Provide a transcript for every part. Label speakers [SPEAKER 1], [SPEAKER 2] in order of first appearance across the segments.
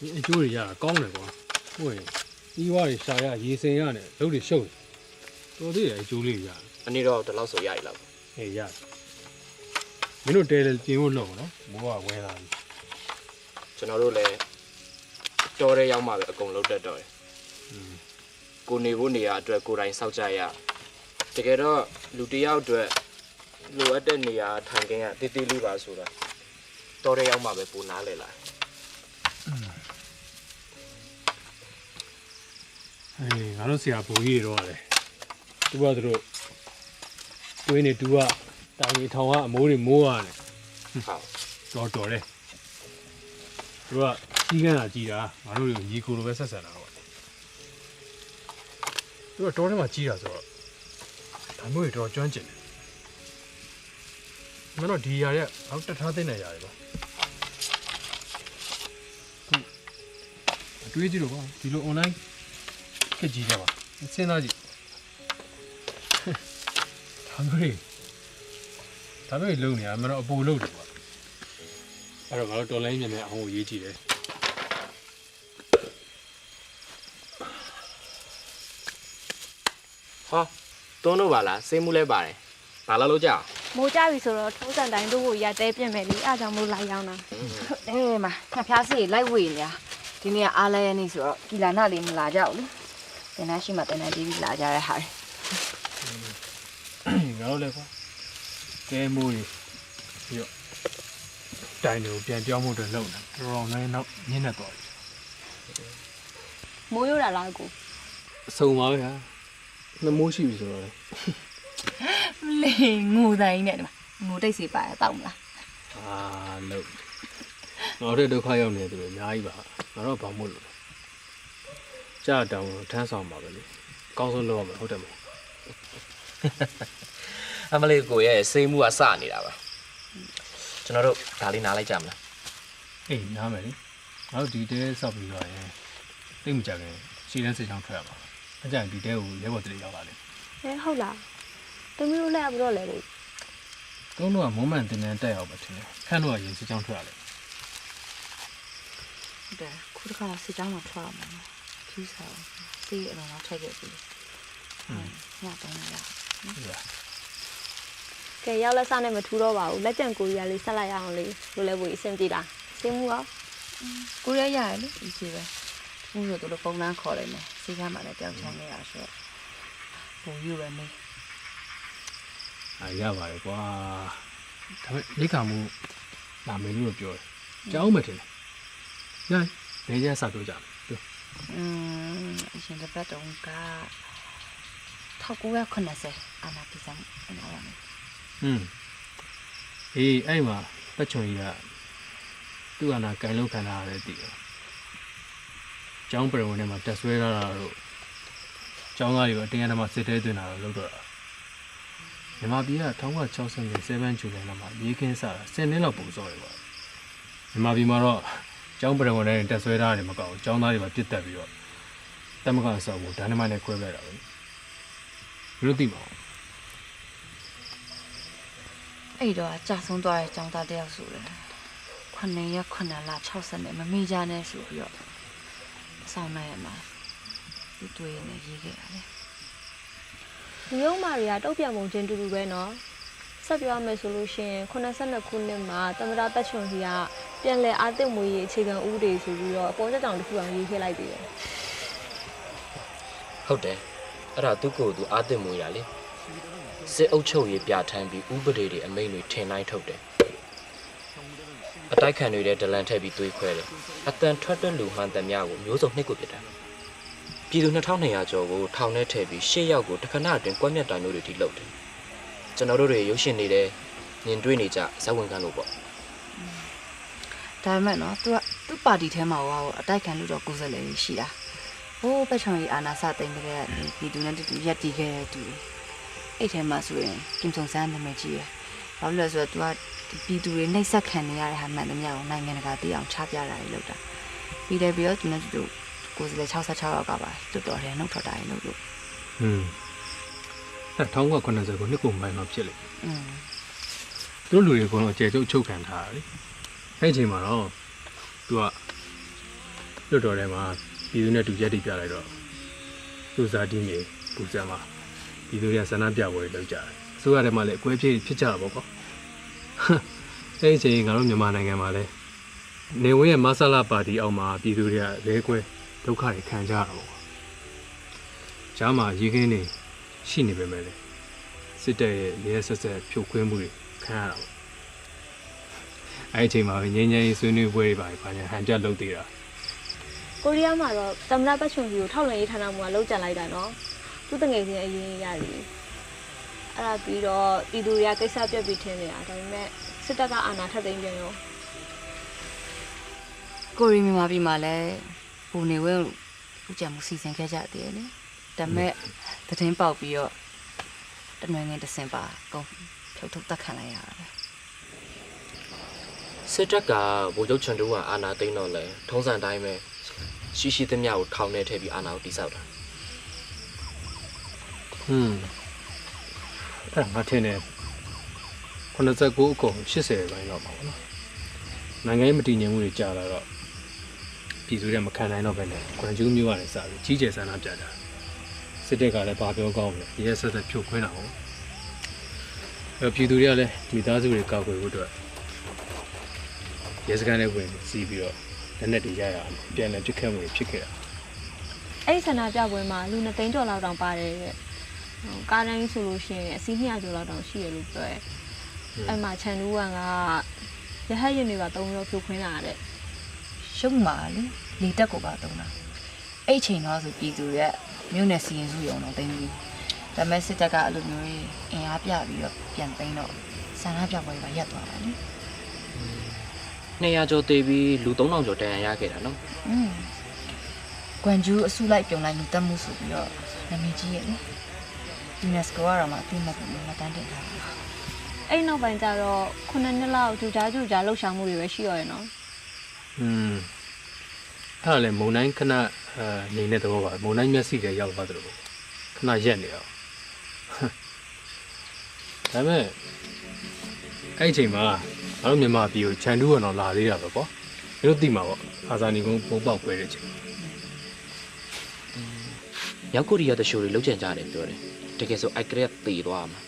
[SPEAKER 1] ဒီအကျိုးတွေရတာကောင်းတယ်ကွာဟုတ်ရင်ဒီဝါတွေရှာရရေစင်ရနဲ့လုပ်တွေရှုပ်တယ်တော်သေးတယ်အကျိုးလေးတွေရတယ်
[SPEAKER 2] အနည်းတော့ဒီလောက်ဆိုရည်လောက်
[SPEAKER 1] ဟေးရတယ်မင်းတို့တဲတယ်ပြင်ဖို့လုပ်နော်မိုးကဝဲလာပြီ
[SPEAKER 2] ကျွန်တော်တို့လည်းတော်တဲ့ရောက်မှပဲအကုန်လုံးတက်တော့တယ်
[SPEAKER 1] อืม
[SPEAKER 2] ကိုနေဖို့နေရာအတွက်ကိုယ်တိုင်စောင့်ကြရတကယ်တော့လူတစ်ယောက်အတွက်လိုအပ်တဲ့နေရာထိုင်ခင်းကတည်တည်လေးပါဆိုတာတော်တဲ့ရောက်မှပဲပုံနားလေလာ
[SPEAKER 1] ဟေးငါတို့ဆရာဘိုးကြီးတွေတော့ရတယ်သူကသူတို့တွင်းနေတူကတာငီထောင်ကအမိုးတွေမိုးရတယ်
[SPEAKER 2] ဟုတ်
[SPEAKER 1] တော်တော်တယ်သူကကြီးကန်းတာကြီးတာငါတို့တွေကိုညီကိုလိုပဲဆက်ဆံတာတော့သူကတော်ထဲမှာကြီးတာဆိုတော့ဒါမျိုးတွေတော့ကျွမ်းကျင်တယ်မင်းတို့ဒီຢာရက်အောက်တက်ထားတဲ့နေရာတွေပါခုအတွေးကြည့်လို့ပါဒီလို online ခက်ကြီးတယ်ပါစဉ်းစားကြည့်ဒါမျိုးတွေဒါမျိုးတွေလုံနေရမင်းတို့အပူလုံတယ်ပါအဲ့တော့ငါတို့တော်လိုင်းမြန်မြန်အောင်ကိုရေးကြည့်တယ်
[SPEAKER 2] ဟောသွန်းတော့ပါလားစေးမှုလဲပါတယ်ဘာလို့လို့ကြအောင်
[SPEAKER 3] မိုးကြပြီဆိုတော့ထုံးစံတိုင်းတို့ကိုရတဲပြင်မယ်လေအားကြောင့်မို့လိုက်ရောက်တာ
[SPEAKER 4] အဲမှာခက်ဖျားစီလိုက်ဝေနေတာဒီနေ့ကအားလဲရနေဆိုတော့ကီလာနာလေးမလာကြဘူးလေ တင်တန်းရှိမှတင်တန်းပြီးပြီးလာကြတဲ့ဟာတွေ
[SPEAKER 1] ငါတို့လည်းကွာကဲမိုးကြီးပြီးတော့တိုင်တွေကိုပြန်ပြောင်းဖို့အတွက်လုပ်နေတော်တော်များနောက်ညနေတော့
[SPEAKER 3] မိုးရိုးတာလားကို
[SPEAKER 1] အဆုံပါပဲဟာနှမိုးရှိပြီဆိုတော့လေ
[SPEAKER 4] လေငိုတိုင်းနဲ့ဒီမှာငိုတိတ်စီပါရတော့မလား
[SPEAKER 1] အာလို့ငါတို့ဒုက္ခရောက်နေတယ်သူတွေအများကြီးပါငါတို့ဘာမို့လို့လဲ ကြာတောင်ထမ်းဆောင်ပါပဲလေအကောင်းဆုံးလုပ်ရမှာဟုတ်တယ်မလား
[SPEAKER 2] အမလေးကိုရဲ့စေးမှုကစနေတာပါကျွန်တော်တို့ဒါလေးနားလိုက်ကြမလား
[SPEAKER 1] အေးနားမယ်လေငါတို့ဒီတဲဆောက်ပြီးတော့ရင်တိတ်မကြခင်ရှည်တန်းစစ်ချောင်းထွက်ရပါအကြံဒီတဲကိုရဲဘော်တလေးရောက်လာတယ်
[SPEAKER 3] အဲဟုတ်လားတမီးတို့လည်းအပြီးတော့လေကို
[SPEAKER 1] တုံးတော့ကမုံမှန်တင်တန်းတက်အောင်ပဲထင်တယ်ခန့်တော့ကရင်စစ်ချောင်းထွက်ရတယ်
[SPEAKER 4] ဟုတ်တယ်ခုတစ်ခါစစ်ကြောင်းမှာထွက်ရမှာ ခီးစားစီးအလုံးတော့ထွက်ခဲ့ပြီညတော့ရ
[SPEAKER 1] ဟုတ်လား
[SPEAKER 3] ကဲရောက်လက်စားနဲ့မထူတော့ပါဘူးလက်ကျန်ကိုရီးယားလေးဆက်လိုက်ရအောင်လေလိုလဲဘူးအဆင်ပြေလားစင်းမှုရော
[SPEAKER 4] ကိုရရတယ်လေဒီစီပဲမှုဆိုတို့ပုံနှန်းခေါ်လိုက်မယ်စီကမှလည်းတောင်းချမ်းနေရဆိုတော့ပုံယူရမေး
[SPEAKER 1] အားရပါတယ်ကွာဒါပေမဲ့လိခါမှုလာမယ်လို့ပြောတယ်ကြောက်မှထင်တယ်ညနေကျစပြောကြမယ်ပြော
[SPEAKER 4] อืมအရှင်တစ်ပတ်တုန်းက1980အာနာပိစံအနာရမယ်
[SPEAKER 1] อืมအေးအဲ့မှာပတ်ချွန်ကြီးကသူ့အနာကန်လုံးခံထားရတယ်တည်တယ်ကျောင်းပရဝင်းထဲမှာတက်ဆွဲထားတာတို့ကျောင်းသားတွေကအတင်းအဓမ္မစစ်တဲသွင်းတာတော့လုပ်တော့တာမြန်မာပြည်က1960 7ဂျူလိုင်မှာရေခင်းစားတာ10နှစ်လောက်ပုံစော်ရပါမြန်မာပြည်မှာတော့ ကျောင်းပရဝင်းထဲတက်ဆွဲထားတယ်မကောက်ဘူးကျောင်းသားတွေမှာပြစ်တက်ပြီးတော့တမကဆောက်ဖို့ဒိုင်းနမိုက်နဲ့ခွဲခဲ့တာပဲဘယ်လိုသိမှာလဲ
[SPEAKER 4] အဲ့တော့ကြာဆုံးသွားတဲ့ចောင်းသားတယောက်ဆိုတယ်ခုနှစ်ရက်ခုနှစ်လ60နဲ့မမိကြနဲ့ဆိုပြီးတော့ဆောင်းနေရမှာဒီတွေ့နေရေးခဲ့ရတယ်
[SPEAKER 3] ဒီရုံမာတွေကတုတ်ပြန်ပုံချင်းတူတူပဲနော် ဆက်ပြောရမယ်ဆိုလို့ရှိရင်82ခုနှစ်မှာတမရတက်ချွန်စီကပြန်လဲအာတစ်မွေရေးအခြေခံဥပဒေဆိုပြီးတော့အပေါ်ချက်တောင်တစ်ခုအောင်ရေးခဲ့လိုက်သေးတယ်
[SPEAKER 2] ဟုတ်တယ်အဲ့ဒါသူ့ကိုယ်သူအာသစ်မွေးတာလေစစ်အုပ်ချုပ်ရေးပြဋ္ဌာန်းပြီးဥပဒေတွေအမိန့်တွေထင်တိုင်းထုတ်တယ်အတိုက်ခံတွေတဲ့ဒလန်ထည့်ပြီးသွေးခွဲတယ်အတန်ထွက်တဲ့လူမှန်သမျှကိုမျိုးစုံနှစ်ကိုပြစ်တာပြည်သူ2200ကျော်ကိုထောင်ထဲထည့်ပြီး၈ယောက်ကိုတစ်ခဏအတွင်းကွက်မြတ်တာမျိုးတွေထိလုပ်တယ် ကျွန်တော်တို့တွေရုပ်ရှင်နေတယ်မြင်တွေ့နေကြဇက်ဝင်ခံလို့ပေါ့
[SPEAKER 4] ဒါမှမဟုတ်နော် तू ကသူ့ပါတီထဲမှာဟောအတိုက်ခံလို့တော့ကိုယ်စားလှယ်ရှိတာဟိုးပတ်ချောင်ကြီးအာနာစတင်ကြတဲ့ဒီသူနဲ့တူတူရက်တီခဲ့တဲ့သူအဲ့ထဲမှာဆိုရင်ကင်ဆုံဆန်းနာမည်ကြီးရယ်ဘာလို့လဲဆိုတော့ तू ကပြည်သူတွေနှိပ်စက်ခံနေရတဲ့ဟာမှန်သမျှကိုနိုင်ငံတကာသိအောင်ချပြတာတွေလုပ်တာပြီးတယ်ပြီးတော့သူနဲ့တူတူကိုယ်စားလှယ်66ရောက်ကပါတော်တော်တယ်နှုတ်ထွက်တာတွေလုပ်လို့
[SPEAKER 1] ဟွန်း 1980ခုနှစ်ကုန်ပိုင်းမှာဖြစ်လေသူတို့လူတွေကတော့အကျယ်ကျုပ်ချုပ်ခံထားတာလေအဲ့ဒီအချိန်မှာတော့သူကလွတ်တော်ထဲမှာပြည်သူနဲ့တူရက်တိပြလိုက်တော့သူဇာတိမြေပူဇံမှာပြည်သူတွေကဆန္ဒပြပွဲတွေလုပ်ကြတယ်အစိုးရထဲမှာလည်းအကွဲပြေးဖြစ်ကြတာပေါ့ကွာအဲ့ဒီအချိန်ငါတို့မြန်မာနိုင်ငံမှာလည်းနေဝင်းရဲ့မဆလာပါတီအောက်မှာပြည်သူတွေကလဲကွဲဒုက္ခတွေခံကြတာပေါ့ကွာဂျားမှာရေခင်းနေ ရှိနေပေမဲ့လည်းစစ်တပ်ရဲ့ရဲဆက်ဆက်ဖြုတ်ခွင်းမှုတွေခံရတာပေါ့အဲ့ဒီအချိန်မှာပဲငင်းငင်းရေးဆွေးနွေးပွဲတွေပါဘာညာဟန်ပြလုပ်သေးတာ
[SPEAKER 3] ကိုရီးယားမှာတော့တမရပတ်ချွန်ကြီးကိုထောက်လွှင့်ရေးဌာနမှလောက်ကြံလိုက်တာနော်သူတငယ်ချင်းအရင်ရတယ်အဲ့ဒါပြီးတော့ပြည်သူတွေကကိစ္စပြက်ပြီးထင်းနေတာဒါပေမဲ့စစ်တပ်ကအာဏာထပ်သိမ်းပြန်ရော
[SPEAKER 4] ကိုရီမြန်မာပြည်မှာလည်းပူနေဝင်းဦးကြံမှုစီစဉ်ခဲ့ကြသေးတယ်လေ ဒါပေမဲ့သတင်းပေါက်ပြီးတော့တနွေငင်တစင်ပါကုန်ဖြုတ်ထုတ်တက်ခံလိုက်ရတာပဲ
[SPEAKER 2] စစ်တပ်ကဗိုလ်ချုပ်ချွန်တူကအာဏာသိမ်းတော့လဲထုံးစံတိုင်းပဲရှိရှိသမျှကိုထောင်ထဲထည့်ပြီးအာဏာကိုတိစောက်တာ
[SPEAKER 1] ဟွန်းအဲ့ဒါငါထင်တယ်89အကုန်80ပိုင်းတော့ပါဘောနော်နိုင်ငံရေးမတည်ငြိမ်မှုတွေကြာလာတော့ပြည်သူတွေမခံနိုင်တော့ပဲနဲ့ကွန်ကျူးမျိုးကနေစပြီးကြီးကျယ်ဆန္ဒပြကြတာ စစ်တပ်ကလည်းဘာပြောကောင်းလဲရဲဆက်ဆက်ဖြုတ်ခွင်းတာဟုတ်အဲ့ပြည်သူတွေကလည်းမိသားစုတွေကောက်ွယ်ဖို့အတွက်ရဲစခန်းထဲဝင်စီးပြီးတော့လက်နက်တွေရရအောင်ပြန်လည်ပြစ်ခတ်မှုတွေဖြစ်ခဲ့တာ
[SPEAKER 3] အဲ့ဒီဆန္ဒပြပွဲမှာလူနှစ်သိန်းကျော်လောက်တောင်ပါတယ်တဲ့ဟိုကားတိုင်းဆိုလို့ရှိရင်အစီး200ကျော်လောက်တောင်ရှိရလို့ပြောတယ်အဲ့မှာချန်နူးဝန်ကရဟတ်ရင်တွေက3ရောဖြိုခွင်းလာတဲ့
[SPEAKER 4] ရှုံးပါလေလေတက်ကိုပါတုံးတာအဲ့အချိန်တော့ဆိုပြည်သူရဲ့ မြို့နယ်စီရင်စုရုံတော့တင်းပြီးဒါပေမဲ့စစ်တပ်ကအဲ့လိုမျိုးကြီးအင်အားပြပြီးတော့ပြန်သိမ်းတော့ဆန္ဒပြပွဲတွေပါရပ်သွားတာလေ
[SPEAKER 2] 200ကျော်တေးပြီးလူ3000ကျော်တန်ရန်ရခဲ့တာနော်
[SPEAKER 4] อืมကွမ်ဂျူးအစုလိုက်ပြုံလိုက်လူတက်မှုဆိုပြီးတော့နာမည်ကြီးရဲ့လေ UNESCO ကတော့မှအသိမှတ်ပြုမတန်းတင်ထားတာ
[SPEAKER 3] အဲ့နောက်ပိုင်းကျတော့ခုနှစ်နှစ်လောက်ဂျူကြားဂျူကြားလှုပ်ရှားမှုတွေပဲရှိရရနော်
[SPEAKER 1] อืมအဲ့ဒါလည်းမုံတိုင်းခဏ အဲနေနေတဲ့သဘောပါမုံတိုင်းမျက်စိတွေရောက်သွားတယ်လို့ပေါ့ခဏရက်နေအောင်ဒါပေမဲ့အဲ့ဒီအချိန်မှာငါတို့မြန်မာပြည်ကိုခြံတူးရအောင်လာသေးတာပဲပေါ့မင်းတို့သိမှာပေါ့အာဇာနည်ကုန်းပုံပေါက်ခွဲတဲ့အချိန်
[SPEAKER 2] မြောက်ကိုရီးယားတရှိုးတွေလုံးကျန်ကြတယ်ပြောတယ်တကယ်ဆိုအိုက်ကရက်တေသွားမှာ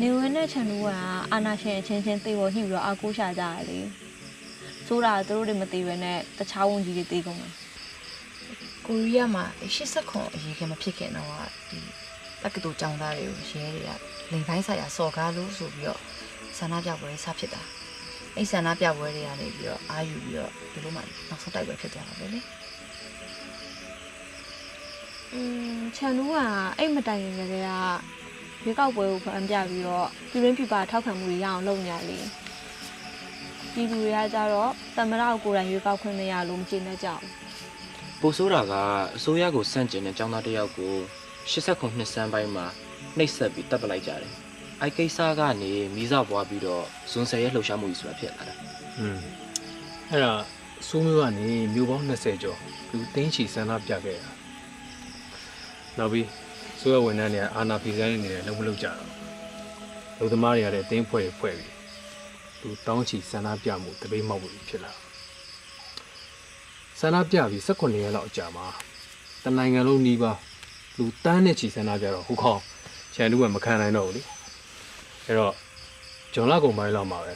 [SPEAKER 3] နေဝင်တဲ့ချန်နူးဝန်ကအာနာရှင်အချင်းချင်းသိဖို့ညှိပြီးတော့အာကိုးရှာကြရလေ ဆိုတာကသူတို့တွေမသိဘဲနဲ့တခြားဝန်ကြီးတွေသိကုန်တယ်
[SPEAKER 4] ကိုရီးယားမှာ80ခွန်အရေးခင်မဖြစ်ခင်တော့ကဒီတက္ကသိုလ်ကျောင်းသားတွေကိုရဲတွေကလိန်ပိုင်းဆိုင်ရာစော်ကားလို့ဆိုပြီးတော့ဆန္ဒပြပွဲစဖြစ်တာအဲ့ဆန္ဒပြပွဲတွေကနေပြီးတော့အာယူပြီးတော့ဒီလိုမှနောက်ဆုံးတိုက်ပွဲဖြစ်သွားတာပဲလေ
[SPEAKER 3] อืมချန်နူးကအဲ့မတိုင်ခင်ကတည်းကရွေးကောက်ပွဲကိုဖန်ပြပြီးတော့ပြည်ရင်းပြပထောက်ခံမှုတွေရအောင်လုပ်နေရလေ ပြည်သူတွေကကြတော့သမရကိုကိုယ်တိုင်ရွေးကောက်ခွင့်မရလို့မကျေနပ်ကြဘူး
[SPEAKER 2] ပိုဆိုးတာကအစိုးရကိုစန့်ကျင်တဲ့ចောင်းသားတစ်ယောက်ကို89နှစ်စန်းပိုင်းမှာနှိပ်စက်ပြီးတပ်ပလိုက်ကြတယ်။အိုက်ကိစ္စကနေမိစပွားပြီးတော့ဇွန်ဆယ်ရဲ့လှုပ်ရှားမှုကြီးဆိုတာဖြစ်လာတာ
[SPEAKER 1] อืมအဲ့ဒါစိုးမျိုးကနေမြို့ပေါင်း20ကျော်လူသိန်းချီဆန္ဒပြခဲ့တာနောက်ပြီးဆိုရဝန်ထမ်းတွေကအာနာဖီဆိုင်နေတယ်လုံးမလုံးကြတော့လူသမားတွေကလည်းတင်းဖွဲ့တွေဖွဲ့ပြီး လူတောင်းချီဆန္ဒပြမှုတပိတ်မောက်မှုဖြစ်လာဆန္ဒပြပြီး18ရက်လောက်အကြာမှာတနိုင်ငံလုံးနှီးပါလူတန်းနဲ့ချီဆန္ဒပြတော့ဟိုခေါချန်တူကမခံနိုင်တော့ဘူးလေအဲ့တော့ဂျွန်လာကုန်ပိုင်းလောက်မှာပဲ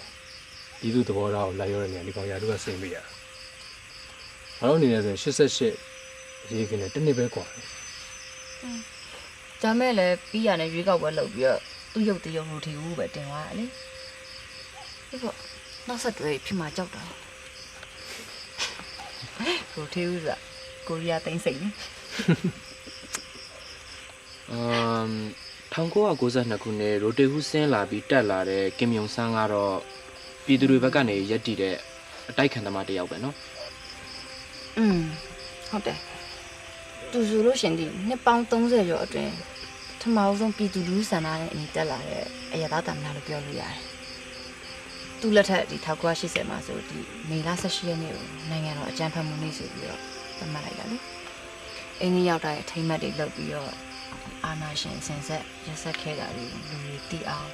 [SPEAKER 1] ပြည်သူသဘောထားကိုလိုက်ရောတဲ့နေရာဒီကောင်ရာတို့ကဆင်ပေးရတာ။ဘာလို့အနေနဲ့ဆိုရင်88အရေးကင်းနဲ့တစ်နှစ်ပဲกว่าတယ်
[SPEAKER 4] ဒါမဲ့လည်းပြီးရနဲ့ရွေးကောက်ပွဲလုပ်ပြီးတော့သူ့ရုပ်တရုပ်လို့ထီဦးပဲတင်သွားတာလေ ဒီပေါ့နောက်ဆက်တွဲဖြစ်မှာကြောက်တာဟိုထီဦးကကိုရီးယားသိမ်းစိတ်လေ။
[SPEAKER 2] အမ်1992ခုနှစ်ရိုတေဟူးဆင်းလာပြီးတက်လာတဲ့ကင်မြုံဆန်းကတော့ပြည်သူတွေဘက်ကနေရက်တီတဲ့အတိုက်ခံသမားတစ်ယောက်ပဲနော်
[SPEAKER 4] อืมဟုတ်တယ်သူဆိုလို့ရှင်ဒီနှစ်ပေါင်း30ကျော်အတွင်းထမအောင်ဆုံးပြည်သူလူထုဆန္ဒနဲ့အညီတက်လာတဲ့အရသာတမနာလို့ပြောလို့ရတယ် သူလက်ထက်ဒီ1980မှာဆိုဒီမေလ18ရက်နေ့ကိုနိုင်ငံတော်အကြမ်းဖက်မှုနေ့ဆိုပြီးတော့သတ်မှတ်လိုက်တာလေအင်းကြီးရောက်တဲ့အထိမ့်မှတ်တွေလုပ်ပြီးတော့အာနာရှင်စင်ဆက်ရက်ဆက်ခဲ့တာတွေလူတွေတီးအောင်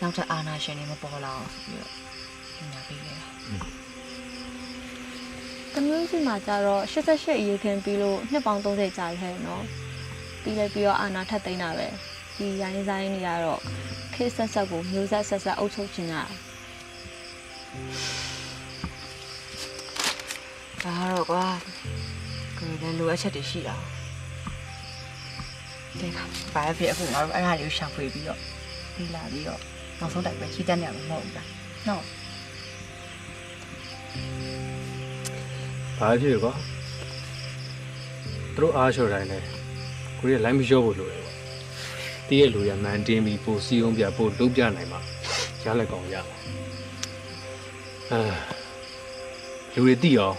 [SPEAKER 4] နောက်ထပ်အာနာရှင်တွေမပေါ်လာအောင်ဆိုပြီးတော့ညှိနှိုင်းပေးခဲ့တာ။
[SPEAKER 3] တမျိုးစီမှာကျတော့88အရေးခင်ပြီးလို့နှစ်ပေါင်း30ကြာခဲ့နော်ပြီးလဲပြီးတော့အာနာထပ်သိမ်းတာပဲဒီရိုင်းဆိုင်တွေကတော့ခေတ်ဆက်ဆက်ကိုမျိုးဆက်ဆက်ဆက်အုပ်ချုပ်ခြင်းရ
[SPEAKER 4] ဒါကတော့ကွာကိုယ်လည်းလိုအပ်ချက်တွေရှိတာတဲ့ကဘာဖြစ်အခုငါတို့အဲ့ဒါလေးကိုရှာဖွေပြီးတော့ပြီးလာပြီးတော့နောက်ဆုံးတိုက်ပဲချီတက်နေရမှာမဟုတ်ဘူးလားနော်
[SPEAKER 1] ဘာဖြစ်လဲကွာသူတို့အားလျှော်တိုင်းလဲကိုရီးလိုင်းမလျှော့ဖို့လိုတယ်ကွာတည့်ရဲ့လူရမန်တင်းပြီးပိုစီအောင်ပြပိုလုံးပြနိုင်မှာရလက်ကောင်ရမှာ အာလူတွေတိအောင်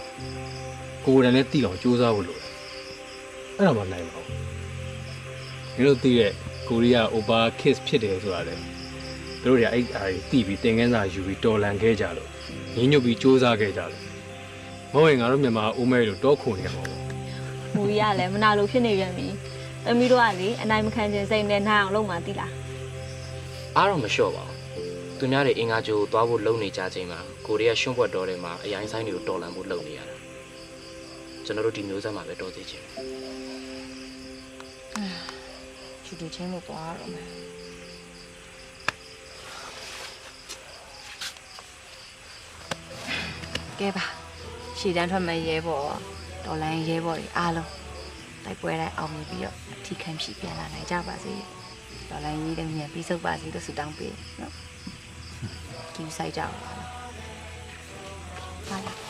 [SPEAKER 1] ကိုယ်တိုင်လည်းတိအောင်စူးစမ်းဖို့လိုတယ်အဲ့တော့မှနိုင်မှာဘူးဒီလိုတိရဲ့ကိုရီးယား over kiss ဖြစ်တယ်ဆိုတာလေသူတို့တွေကအဲ့အားကြီးတိပြီးတင်ကန်းစာယူပြီးတော်လန်ခဲ့ကြလို့ညှဉ်းညွတ်ပြီးစူးစမ်းခဲ့ကြလို့မဟုတ်ရင်ငါတို့မြန်မာအိုးမဲလို့တောခုန်နေမှာပေါ့
[SPEAKER 3] မူကြီးကလည်းမနာလို့ဖြစ်နေပြန်ပြီသမီးတို့ကလေအနိုင်မခံခြင်းစိတ်နဲ့နိုင်အောင်လုပ်မှသိလား
[SPEAKER 2] အားတော့မလျှော့ပါဘူး သူများတွေအင်္ဂါကြိုးကိုသွားဖို့လုံနေကြချိန်မှာကိုရီးယားရှွန့်ပွက်တော်တွေမှာအရင်ဆိုင်တွေကိုတော်လန်ဖို့လုံနေရတာကျွန်တော်တို့ဒီမျိုးဆက်မှာပဲတော်သေးချင်တယ်
[SPEAKER 4] ချူတူချင်းလို့သွားရတော့မယ်ကဲပါရှည်တန်းထွက်မဲ့ရဲဘော်ဒေါ်လိုင်းရဲဘော်တွေအားလုံးတိုက်ပွဲတိုင်းအောင်မြင်ပြီးတော့အထီးခံဖြစ်ပြန်လာနိုင်ကြပါစေဒေါ်လိုင်းရေးတဲ့မြန်ပြီးစုပ်ပါစေလို့ဆုတောင်းပေးနော် ကြည့်ဆိုင်ကြပါလားဟာလား